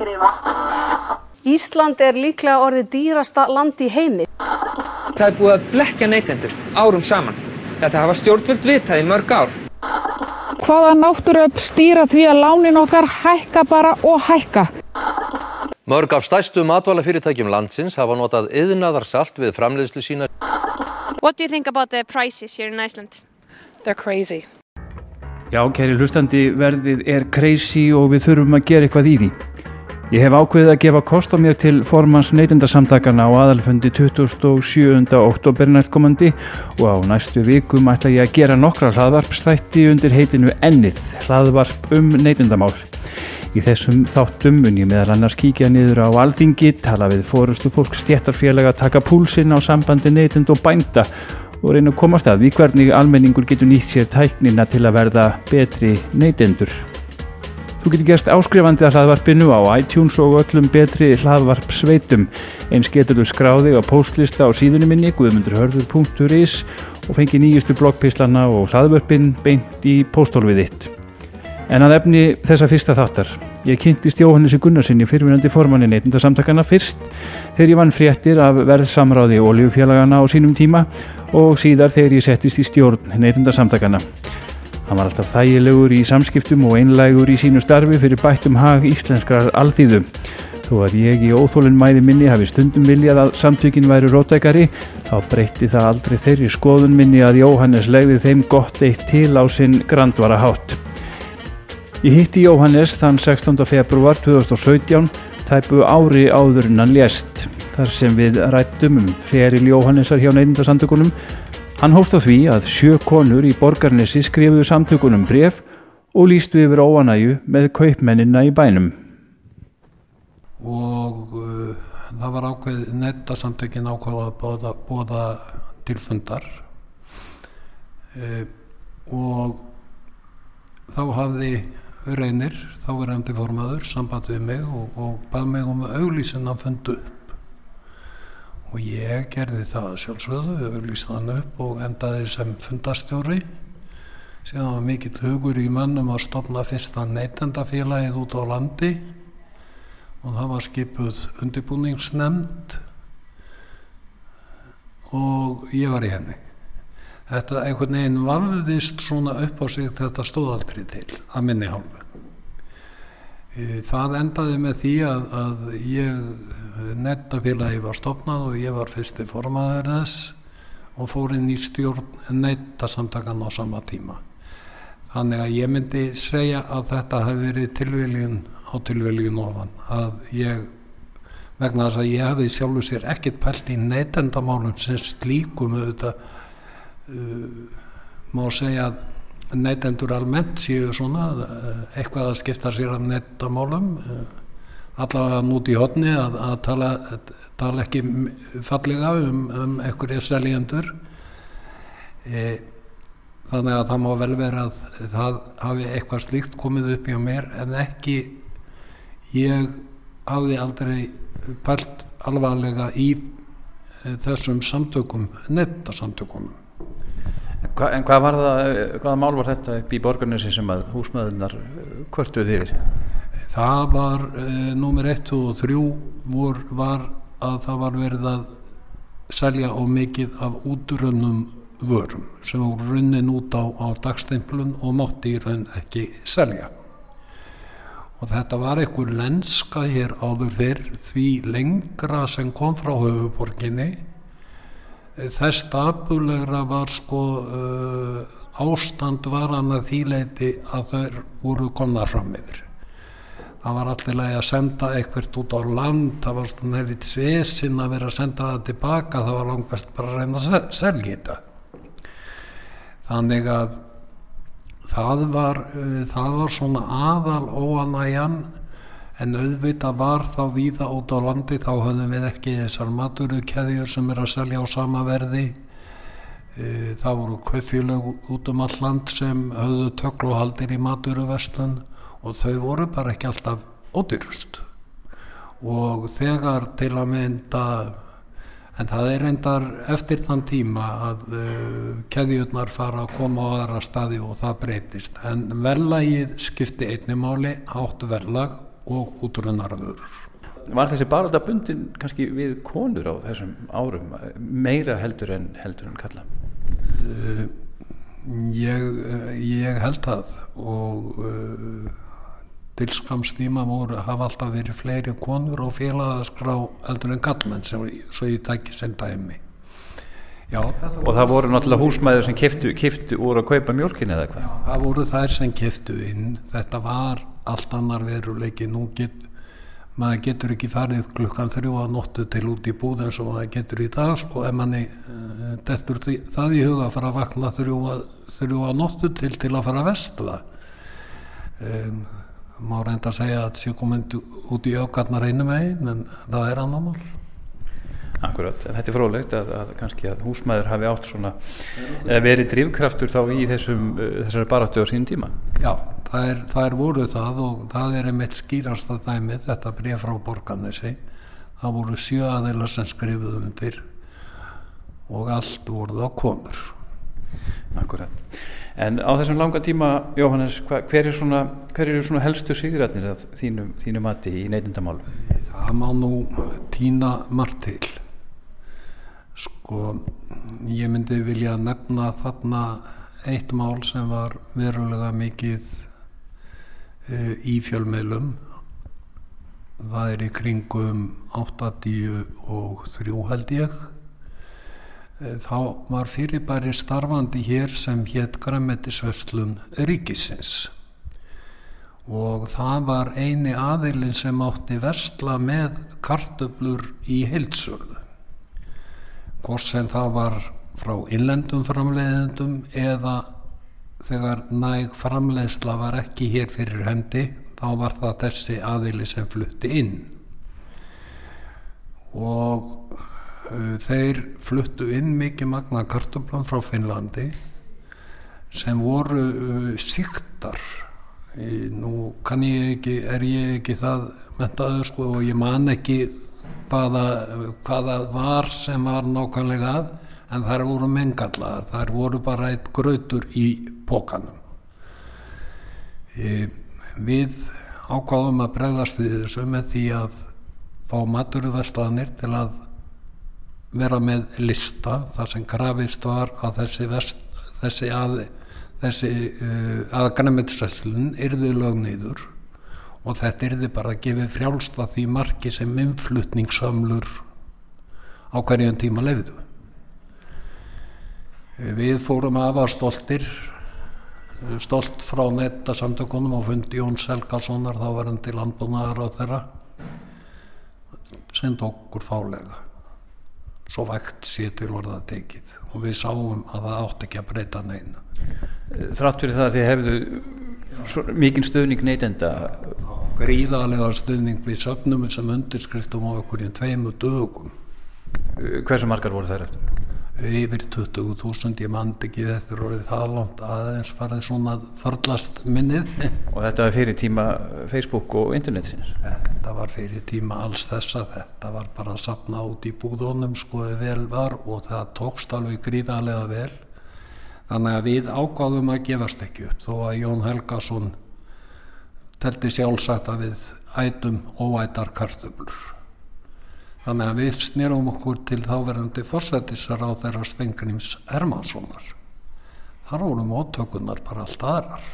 skrifa. Ísland er líklega orðið dýrasta land í heimi. Það er búið að blekja neytendur árum saman. Þetta hafa stjórnvöld vitað í mörg ár. Hvaða náttúruöfl stýra því að lánin okkar hækka bara og hækka? Mörg af stærstu matvælafyrirtækjum landsins hafa notað yðnaðarsalt við framleiðslu sína. What do you think about the prices here in Iceland? They're crazy. Já, kæri hlustandi, verðið er crazy og við þurfum að gera eitthvað í því. Ég hef ákveðið að gefa kost á mér til formans neytendasamtakana á aðalfundi 27. oktober næstkomandi og á næstu vikum ætla ég að gera nokkra hlaðvarpstætti undir heitinu Ennið, hlaðvarp um neytendamál. Í þessum þáttum mun ég meðal annars kíkja niður á alþingi, tala við fórustu fólk stjættarfélaga, taka púlsinn á sambandi neytend og bænda og reyna að komast að við hvernig almenningur getur nýtt sér tæknina til að verða betri neytendur. Þú getur gerst áskrifandi að hlaðvarpinu á iTunes og öllum betri hlaðvarpsveitum. Eins getur þú skráði á postlista á síðunni minni guðmundurhörður.is og fengi nýjustu bloggpislana og hlaðvarpin beint í postólfið þitt. En að efni þessa fyrsta þáttar. Ég kynntist Jóhannessi Gunnarsinni fyrirvinandi formanni neytundasamtakana fyrst þegar ég vann fréttir af verðsamráði oljufélagana á sínum tíma og síðar þegar ég settist í stjórn neytundasamtakana. Hann var alltaf þægilegur í samskiptum og einlægur í sínu starfi fyrir bættum hag íslenskrar alþýðu. Þó að ég í óþólinn mæði minni hafi stundum viljað að samtökin væri rótækari, þá breytti það aldrei þeirri skoðun minni að Jóhannes legði þeim gott eitt til á sinn grandvara hátt. Ég hitti Jóhannes þann 16. februar 2017, tæpu ári áður en hann lést. Þar sem við rættum um feril Jóhannesar hjá neyndasandökunum Hann hóst á því að sjö konur í borgarnesi skrifuðu samtökunum bref og lístu yfir óanæju með kaupmennina í bænum. Og uh, það var ákveð nettasamtökin ákveða að bóða, bóða tilfundar uh, og þá hafði reynir, þá verðandi formaður, samband við mig og, og bað mig um auglísina fundu upp og ég gerði það sjálfsögðu, auðvitað þann upp og endaði sem fundastjóri síðan var mikill hugur í mannum að stopna fyrsta neytendafélagið út á landi. Og það var skipuð undirbúningsnemnd og ég var í henni. Þetta einhvern veginn vafðist svona upp á sig þetta stóð aldrei til að minni hálfu það endaði með því að, að ég nettafélagi var stopnað og ég var fyrsti formaður þess og fór inn í stjórn nettasamtakan á sama tíma. Þannig að ég myndi segja að þetta hefði verið tilviljun á tilviljun ofan að ég vegna þess að ég hefði sjálfu sér ekkert pælt í nettendamálum sem slíkum auðvitað uh, má segja að nettendur almennt séu svona uh, eitthvað að skipta sér af nettamálum uh, allavega nút í hodni að, að tala, tala ekki fallega um, um einhverja seljendur. E, þannig að það má vel vera að það hafi eitthvað slíkt komið upp hjá mér en ekki ég hafi aldrei pælt alvarlega í þessum samtökum nettasamtökunum Hva, En hvað var það, hvaða mál var þetta upp í borgarnesi sem að húsmaðunar kvörtuð yfir? það var e, nummer 1 og 3 vor, var að það var verið að selja á mikið af útrönnum vörum sem voru runnin út á, á dagstemplun og mátti í raun ekki selja og þetta var einhver lenska hér áður fyrr því lengra sem kom frá höfuborginni þess stapulegra var sko uh, ástand var hann að þýleiti að þau voru konar fram yfir. Það var allir að senda eitthvað út á land það var svona hefðið svisinn að vera að senda það tilbaka það var langt best bara að reyna að selja þetta. Þannig að það var, uh, það var svona aðal óanæjan en auðvitað var þá víða út á landi þá höfðum við ekki þessar maturukæðjur sem er að selja á sama verði. Uh, það voru kaufélög út um all land sem höfðu tökluhaldir í maturuvestlun og þau voru bara ekki alltaf ódyrust og þegar til að mynda en það er reyndar eftir þann tíma að uh, keðjurnar fara að koma á aðra staði og það breytist. En verðlagið skipti einni máli, hátt verðlag og útrunarvörur. Var þessi barölda bundin kannski við konur á þessum árum meira heldur en heldur en kalla? Uh, ég, ég held það og uh, til skamstíma voru hafa alltaf verið fleiri konur og félagaskrá heldur en kallmenn sem svo ég tæki sem dæmi. Já, og það voru náttúrulega húsmæður sem kiftu, úr að kaupa mjölkin eða hvað? Það voru þær sem kiftu inn. Þetta var allt annar veruleiki. Nú get, maður getur ekki farið klukkan þrjú að nóttu til út í búð eins og maður getur í dag sko ef manni uh, dettur því, það í huga að fara að vakna þrjú þrjú að nóttu til til að fara að vestla. Um, má reynda að segja að sé komið út í aukarnar einu megin en það er annar mál. Akkurat, en þetta er frólægt að, að kannski að húsmaður hafi átt svona verið drivkraftur þá í þessum, þessari baráttu á sínum tíma. Já, það er, það er voru það og það er einmitt skýrasta dæmið, þetta breyf frá borgarnesi. Það voru sjö aðeinar sem skrifuðu undir og allt voruð á konur. Akkurat. En á þessum langa tíma, Jóhannes, hva, hver er svona, er svona helstu sigratnir að þínu, þínu mati í neytindamálum? Það má nú týna margt til. Sko, ég myndi vilja nefna þarna eitt mál sem var verulega mikið uh, í fjölmeilum. Það er í kringum 83 held ég. Uh, þá var fyrirbæri starfandi hér sem hétt Græmetisvöslun Ríkisins og það var eini aðilin sem átti versla með kartöblur í heilsölu hvort sem það var frá innlendum framleiðendum eða þegar næg framleiðsla var ekki hér fyrir hendi þá var það þessi aðili sem flutti inn. Og uh, þeir fluttu inn mikið magna kartöblum frá Finnlandi sem voru uh, síktar. Nú kann ég ekki er ég ekki það mentaður sko og ég man ekki hvaða, hvaða var sem var nákvæmlega að en þær voru mengallaðar, þær voru bara eitt grötur í pókanum e, við ákváðum að bregðast við þessu með því að fá maturvestlanir til að vera með lista þar sem krafist var að þessi, vest, þessi að þessi uh, að græmitsræslun yrði lögnýður og þetta yrði bara að gefa frjálst að því marki sem umflutningssamlur á hverjum tíma leiðu. Við fórum af að stoltir, stolt frá nettasamtökunum og fundi Jón Selgarssonar þá var hann til landbúnaðar á þeirra sem tókur fálega. Svo vægt sér til orða tekið og við sáum að það átt ekki að breyta neina. Þrátt fyrir það að þið hefðu mikinn stöðning neytenda? Gríðarlega stöðning við söfnum sem undirskriftum á okkur í tveimu dögum. Hversu margar voru þær eftir? Yfir 20.000, ég mand ekki þetta er orðið það langt aðeins farið svona förlast minnið. Og þetta var fyrir tíma Facebook og internetsins? Þetta var fyrir tíma alls þessa, þetta var bara að sapna út í búðunum skoði vel var og það tókst alveg gríðarlega vel. Þannig að við ágáðum að gefast ekki upp þó að Jón Helgason telti sjálfsagt að við ætum óætar kartöflur. Þannig að við snýrum okkur til þáverandi fórsættisar á þeirra Stengrims Hermanssonar. Þar voru móttökunar bara allt aðrar.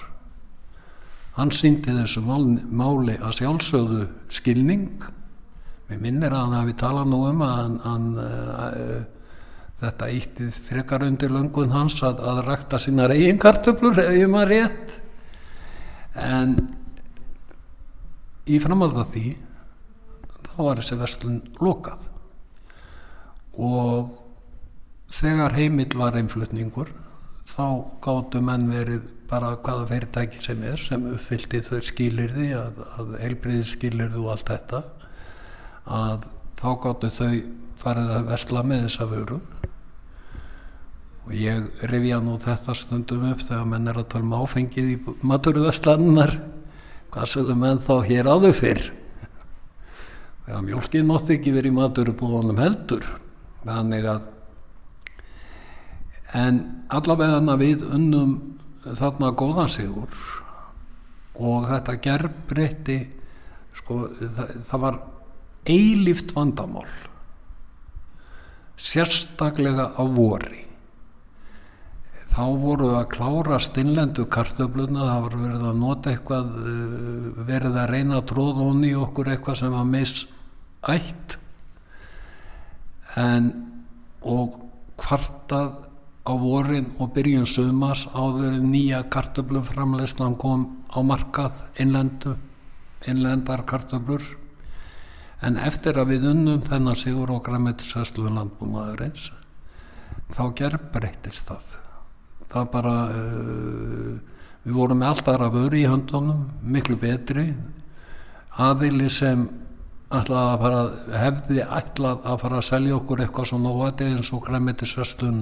Hann síndi þessu máli að sjálfsögðu skilning. Mér minnir að hann hafi talað nú um að hann, hann uh, þetta íttið frekar undir löngun hans að, að rækta sínar eigin kartöflur ef ég maður rétt. En í framhald af því þá var þessi verslun lokað. Og þegar heimill var einflutningur þá gáttu menn verið bara hvaða fyrirtæki sem er sem uppfyldi þau skilirði að, að heilbriði skilirði og allt þetta að þá gáttu þau farið að versla með þessa vöru. Og ég rifja nú þetta stundum upp þegar menn er að tala um áfengið í maturverslannar hvað sögðu menn þá hér áður fyrr? Þegar mjölkin mátti ekki verið í maturubúðunum heldur. Þannig að en allavega við unnum þarna góðan sigur. Og þetta gerbreytti sko, það, það var eilíft vandamál sérstaklega á vori þá voru að klára stinnlendu kartöfluna það var verið að nota eitthvað eh, verið að reyna að tróða honni í okkur eitthvað sem var misætt. En og kvartað á vorin og byrjun sumars áður nýja kartöfluframleyslan kom á markað innlendu innlendar kartöflur. En eftir að við unnum þennan sigur og græmitisæslu landbúmaðurins þá gerð breytist það það bara uh, við vorum með allt aðra vöru í höndunum miklu betri. Aðili sem ætlaði að fara, hefði ætlað að fara að selja okkur eitthvað svona óvæti eins og græmitisæslun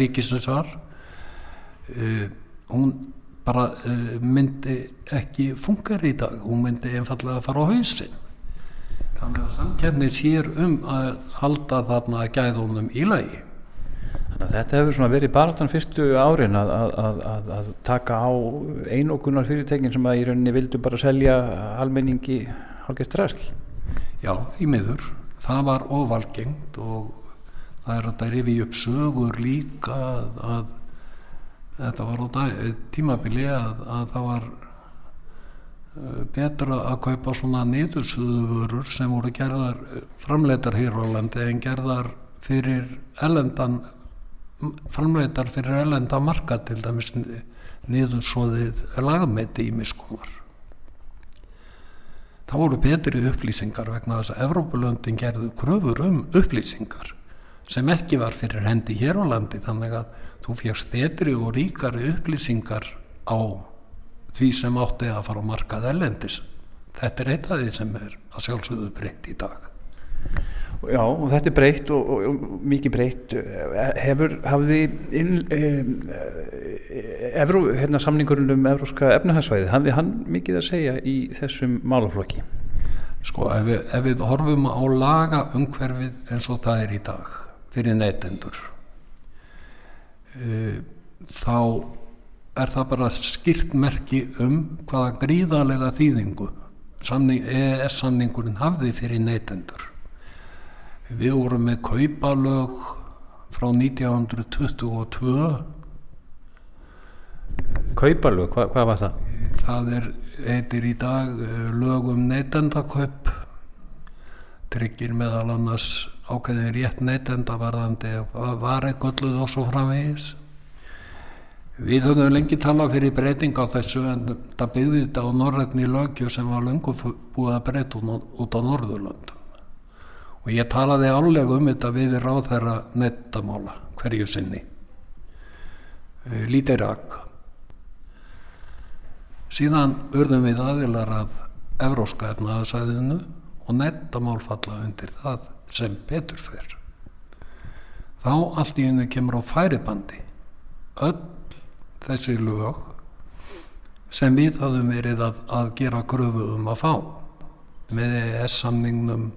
ríkisins var uh, hún bara uh, myndi ekki funkar í dag. Hún myndi einfallega að fara á hausin þannig að samkefni sér um að halda þarna gæðunum í lagi þetta hefur verið baráttan fyrstu árin að, að, að, að taka á einokunar fyrirtekin sem að í rauninni vildu bara selja almenningi hálfgeitt ræsl. Já, því miður. Það var óvalgengt og það er að það rifi upp sögur líka að þetta var dag, tímabili að það var betra að kaupa svona niðursuðuvörur sem voru gerðar framleitar hér á landi en gerðar fyrir ellendan framleitar fyrir elenda marka til dæmis niðursóðið lagmeti í miskunar það voru betri upplýsingar vegna þess að Evrópulöndin gerðu kröfur um upplýsingar sem ekki var fyrir hendi hér á landi þannig að þú fjast betri og ríkari upplýsingar á því sem átti að fara á markað ellendis þetta er eitt af því sem er að sjálfsögðu breytt í dag Já, og þetta er breytt og, og, og mikið breytt hefur, hafði eh, Evró, hérna samningurinn um Evróska efnahagsvæði, hafði hann mikið að segja í þessum málaflokki? Sko, ef við, ef við horfum á laga umhverfið eins og það er í dag fyrir neytendur e, þá er það bara skýrt merki um hvaða gríðalega þýðingu samning, EES-samningurinn hafði fyrir neytendur Við vorum með kaupalög frá 1922. Kaupalög, Hva, hvað var það? Það er, heitir í dag lög um neytendakaup, tryggir meðal annars ákveðin rétt neytendavarðandi var eitthvað og svo framvegis. Við höfum lengi talað fyrir breyting á þessu en það byggði þetta á norrætni lögju sem var lengur búið að breyta út á Norðurlöndum og ég talaði álega um þetta við ráð þeirra nettamála hverju sinni. Lítið rak síðan urðum við aðilar af evróska efnaðasæðinu og nettamál falla undir það sem betur fer. Þá allt í henni kemur á færibandi öll þessi lög sem við hafðum verið að, að gera gröfu um að fá með ES samningnum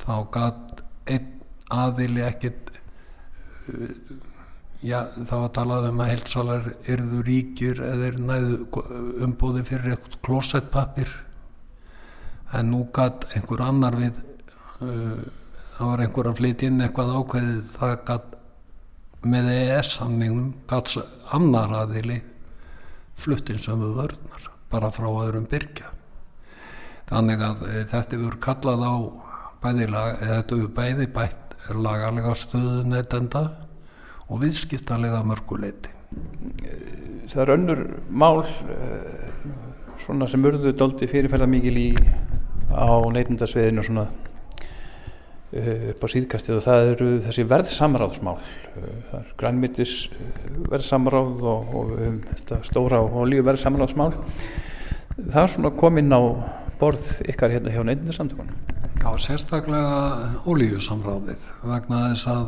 þá gæt einn aðili ekkit uh, já þá var talað um að heilsalar erðu ríkir eða er næðu umbúði fyrir eitthvað klósettpapir en nú gæt einhver annar við uh, það var einhver að flytja inn eitthvað ákveðið það gæt með EES-samningum gæt annar aðili fluttinsömu vörðnar bara frá öðrum byrkja þannig að e, þetta verður kallað á bæði lag, bæði bætt lagalega stöðu neytenda og viðskiptalega mörguleiti. Það er önnur mál eh, svona sem urðu doldi fyrirferða mikil í á neytendasviðinu svona eh, upp á síðkastið og það eru þessi verðsamráðsmál. Eh, það er grænmittis verðsamráð og, og um, þetta stóra og lífu verðsamráðsmál. Það er svona komin á borð ykkar hérna hjá neytendasamtökunum Já, sérstaklega ólíusamráðið vegna þess að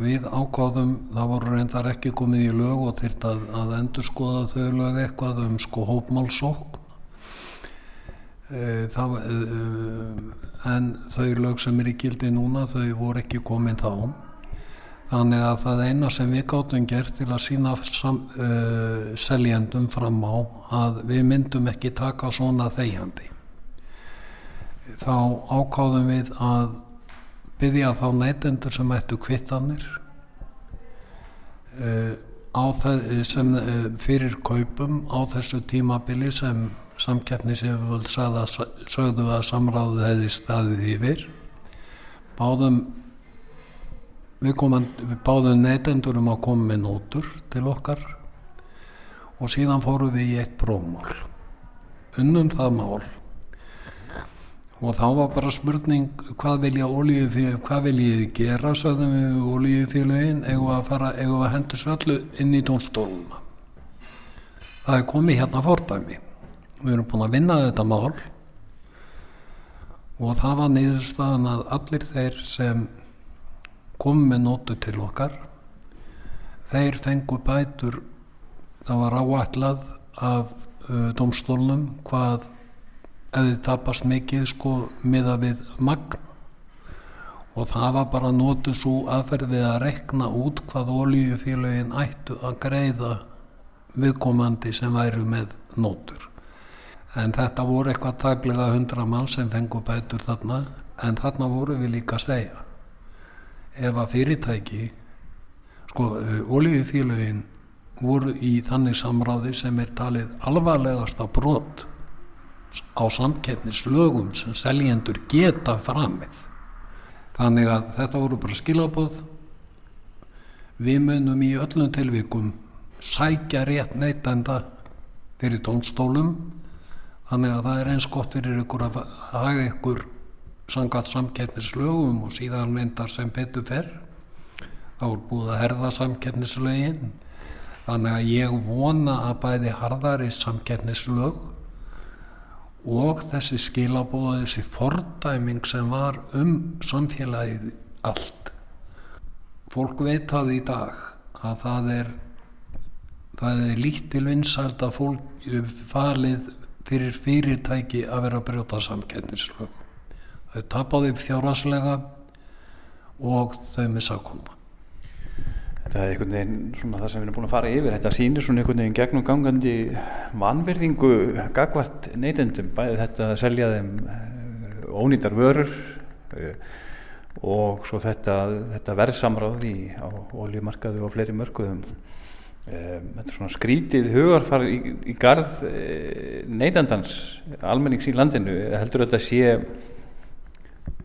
við ákváðum, það voru reyndar ekki komið í lög og þýrt að, að endur skoða þau lög eitthvað um sko hópmálsók e, það, e, en þau lög sem er í gildi núna þau voru ekki komið þá. Þannig að það eina sem við gáttum gert til að sína sam, e, seljendum fram á að við myndum ekki taka svona þegjandi þá ákáðum við að byggja þá neytendur sem ættu kvittanir þe- sem uh, fyrir kaupum á þessu tímabili sem samkeppnisefjöld sögðu að samráðu hefði staðið yfir. Báðum við, við báðum neytendur um að koma með nótur til okkar og síðan fórum við í eitt prófmál. Unnum það mál og þá var bara spurning hvað vilja olíufélögin hvað viljið gera sögðum við olíufélögin eigum við að að hendur svo öllu inn í tónstóluna það er komið hérna fordæmi. Við erum búin að vinna þetta mál. Og það var niðurstaðan að allir þeir sem kom með nótu til okkar þeir fengu bætur. Það var áætlað af uh, domstólnum hvað hefði tapast mikið sko miða við magn. Og það var bara nótu svo aðferð við að rekna út hvað olíufélögin ættu að greiða viðkomandi sem væru með nótur en þetta voru eitthvað tæplega hundra mann sem fengu bætur þarna en þarna voru við líka að segja ef að fyrirtæki sko olíufélögin voru í þannig samráði sem er talið alvarlegasta brot á samkeppnislögum sem seljendur geta framið. Þannig að þetta voru bara skilabóð við munum í öllum tilvikum sækja rétt neytenda fyrir tónstólum þannig að það er eins gott fyrir ykkur að haga ykkur sangat samkeppnislögum og síðan myndar sem betur fer. Þá er búið að herða samkeppnislögin. Þannig að ég vona að bæði harðari samkeppnislög og þessi skilabóða þessi fordæming sem var um samfélagið allt. Fólk veit það í dag að það er það er lítil vinsælt að fólk falið fyrir fyrirtæki að vera að brjóta samkennislög þau tapaði fjárhanslega og þau missa koma Þetta er einhvern veginn svona það sem við erum búin að fara yfir. Þetta sýnir svona einhvern veginn gegnum gangandi vanverðingu gagvart neytendum, bæði þetta að selja þeim eh, ónýtar vörur eh, og svo þetta, þetta verðsamráð í, á oljumarkaðu og fleiri mörguðum. Eh, þetta er svona skrítið hugarfar í, í garð neytendans, almennings í landinu. Heldur þetta sé,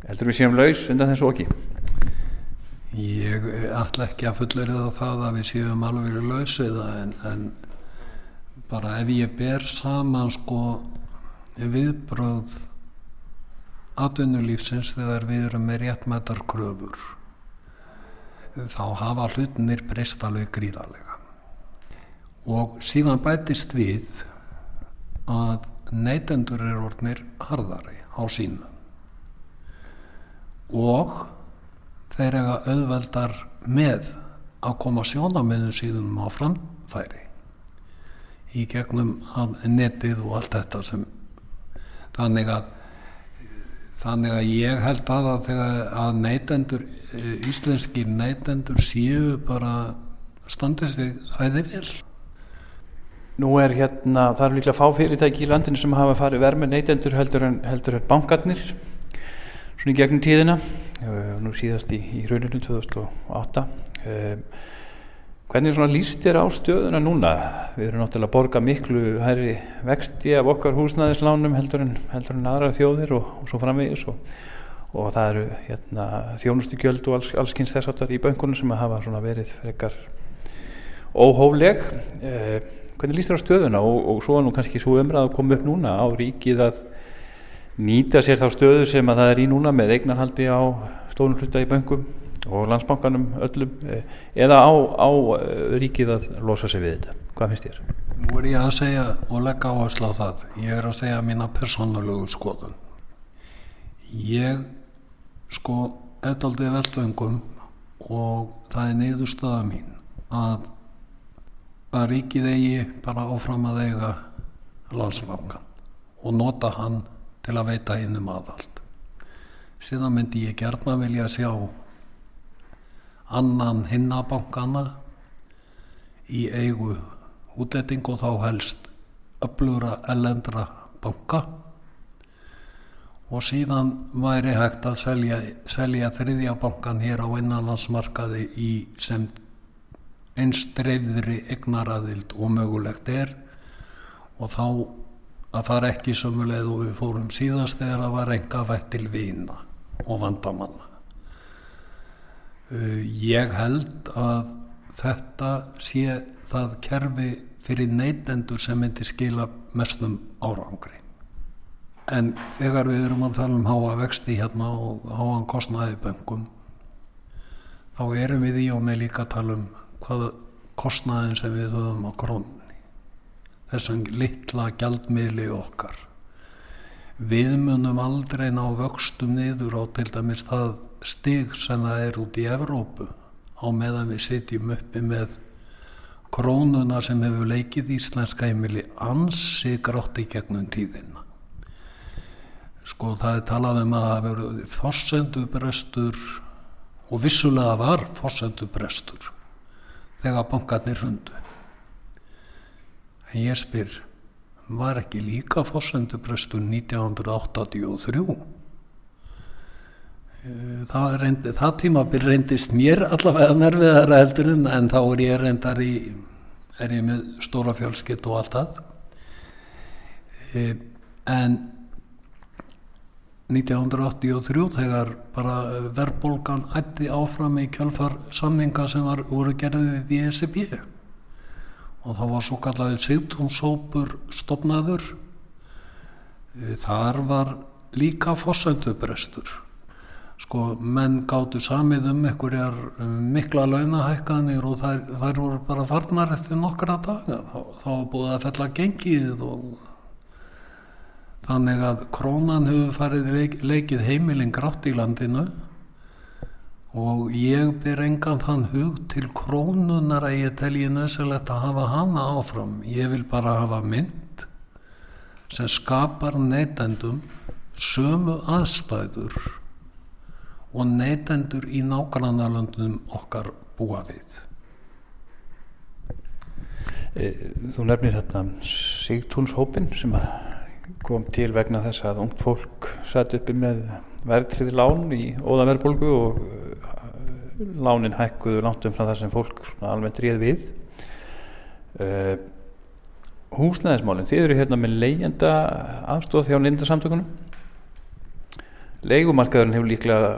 heldur við séum laus undan þessu okki? Ég ætla ekki að fullurða það að við séum alveg verið lausið en, en bara ef ég ber saman sko viðbröð atvinnulífsins þegar við erum með réttmættar kröfur þá hafa hlutinir breyst alveg gríðarlega. Og síðan bætist við að neytendur er orðnir harðari á sína og þeir eiga auðveldar með að koma sjónamiðum síðan á framfæri í gegnum netið og allt þetta sem þannig að þannig að ég held að að að neytendur íslenskir neytendur séu bara standist við æði vel. Nú er hérna, það er líklega fá fyrirtæki í landinu sem hafa farið verð með neytendur heldur en, heldur en bankarnir svona í gegnum tíðina nú síðast í, í rauninu 2008 um, hvernig svona líst þér á stöðuna núna? Við erum náttúrulega að borga miklu hærri vexti af okkar húsnæðislánum heldur en, heldur en aðra þjóðir og, og svo framvegis. Og, og það eru hérna, þjónustu gjöld og alls, allskynns þess aftar í böngunum sem hafa verið frekar óhófleg. Um, hvernig líst þér á stöðuna? Og, og svo nú kannski svo umræð að koma upp núna á ríkið að nýta sér þá stöðu sem að það er í núna með eignarhaldi á stónum hluta í böngum og landsbankanum öllum eða á, á ríkið að losa sig við þetta. Hvað finnst þér? Nú er ég að segja og leggja áherslu á það. Ég er að segja mína persónulegu skoðun. Ég sko eftir veldöngum og það er neyðustöða mín að að ríkið eigi bara áfram að eiga landsbankan og nota hann til að veita hinn um aðald síðan myndi ég gertna vilja sjá annan hinnabankana í eigu útletting og þá helst öflura ellendra banka. Og síðan væri hægt að selja, selja þriðja bankan hér á innanlandsmarkaði í sem einst dreifðri eignaraðild og mögulegt er. Og þá að fara ekki sömuleið og við fórum síðast þegar það var enga vætt til vina og vandamanna. Uh, ég held að þetta sé það kerfi fyrir neytendur sem myndi skila mestum árangri. En þegar við erum að tala um háa vexti hérna og háan kostnaði böngum þá erum við í og með líka að tala um hvað kostnaðin sem við höfum á krónni. Þessum litla gjaldmiðli okkar. Við munum aldrei ná vöxtum niður á til dæmis það stig sem það er út í Evrópu á meðan við sitjum uppi með krónuna sem hefur leikið íslenska heimili ansi grátt í gegnum tíðina. Sko það er talað um að það verður fórsendubrestur og vissulega var fórsendubrestur þegar bankarnir hundu. En ég spyr, var ekki líka fórsendubrestur 1983? Það, reyndi, það tímabil reyndist mér allavega nerviðara heldur en, þá er ég reyndar í, er ég með stóra fjölskytt og allt það. En 1983 þegar bara verðbólgan ætti áfram í kjálfar samninga sem var, voru gerðið við ESB og þá var svo kallaðið sigtúnsópur stopnaður þar var líka fórsendubrestur sko menn gáttu samið um einhverjar mikla launahækkanir og þær, þær voru bara farnar eftir nokkra daga. Þá, þá búið að fella gengið og Þannig að krónan hefur farið leik, leikið heimilin grátt í landinu og ég ber engan þann hug til krónunar að ég telji nöðsilegt að hafa hana áfram. Ég vil bara hafa mynd sem skapar neytendum sömu aðstæður og neytendur í nágrannarlandunum okkar búa við. Þú nefnir hérna Sigtúnshópin sem kom til vegna þess að ungt fólk satt uppi með verðtriði lán í óðanverðbólgu og lánin hækkuðu langt umfram það sem fólk almennt ríð við uh, húsnæðismálinn þið eru hérna með leyenda aðstóð hjá lindarsamtökunum leigumarkaðurinn hefur líklega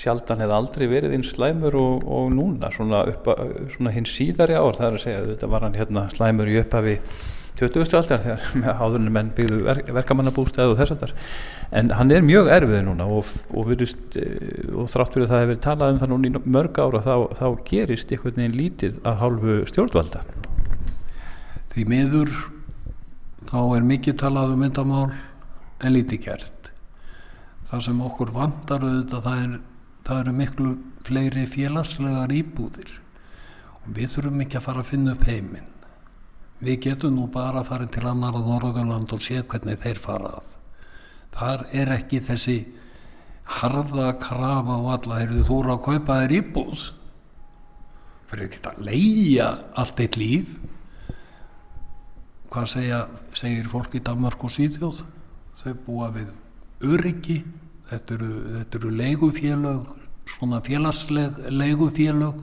sjaldan hefði aldrei verið einn slæmur og, og núna svona, svona hinn síðari ár það er að segja þetta var hann hérna slæmur í upphafi 20. aldar þegar áðurinn menn byggðu verk, verkamannabústæðu og þess að þar en hann er mjög erfið núna og, og, virðist, og þrátt fyrir það hefur talað um það núna í mörg ára þá, þá gerist einhvern veginn lítið að hálfu stjórnvalda. Því miður þá er mikið talað um myndamál en lítið gert. Það sem okkur vandar auðvitað það, er, eru miklu fleiri félagslegar íbúðir. Og við þurfum ekki að fara að finna upp heiminn. Við getum nú bara að fara til annar að Norðurland og sé hvernig þeir fara að. Þar er ekki þessi harða krafa og alla, þú eru að kaupa þér íbúð. Fyrir ekki að leia allt eitt líf. Hvað segja, segir fólk í Danmark og Sýðjóð? Þau búa við öryggi, þetta eru, þetta eru leigufélög, svona félagsleg leigufélög.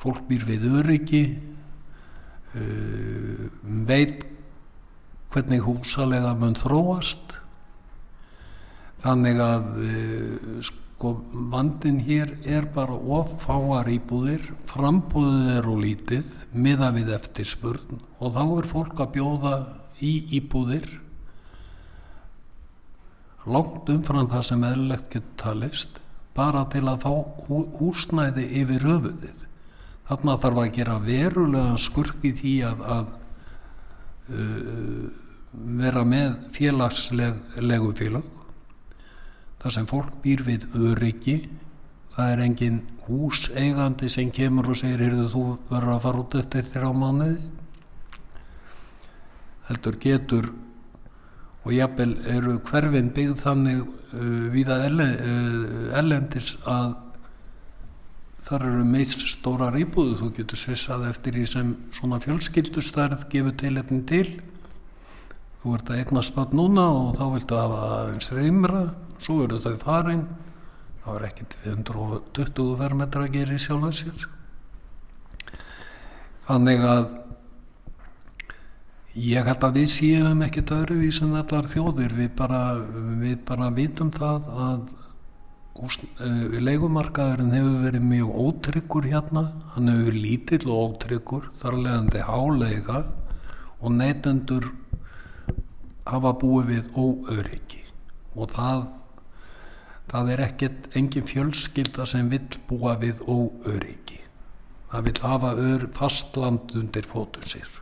Fólk býr við öryggi, Uh, veit hvernig húsalega mun þróast. Þannig að uh, sko vandin hér er bara offáar íbúðir frambúðið er og lítið miða við eftirspurn og þá er fólk að bjóða í íbúðir langt umfram það sem eðlilegt getur talist bara til að fá húsnæði yfir höfuðið. Þarna þarf að gera verulega skurk í því að, að uh, vera með félagslegu félag þar sem fólk býr við öryggi. Það er engin húseigandi sem kemur og segir heyrðu þú verður að fara út eftir þér á mánuði. Heldur getur og jafnvel eru hverfin byggð þannig uh, viða ellendis uh, að þar eru meist stórar íbúðu þú getur svissað eftir því sem svona fjölskyldustarð gefur tilefni til þú ert að eignast börn núna og þá viltu hafa aðeins reymra, svo eru þau farin, þá er ekki 220 fermetra að gera í sjálfa sér. Þannig að ég held að við séum ekkert öðruvís en allar þjóðir, við bara, við bara vitum það að uh, leikumarkaðurinn hefur verið mjög ótryggur hérna, hann hefur lítill og ótryggur, þar leðandi háleika og neytendur hafa búið við óöryggi og það, það er ekkert engin fjölskylda sem vill búa við óöryggi. Það vill hafa ör fastland undir fótun sér.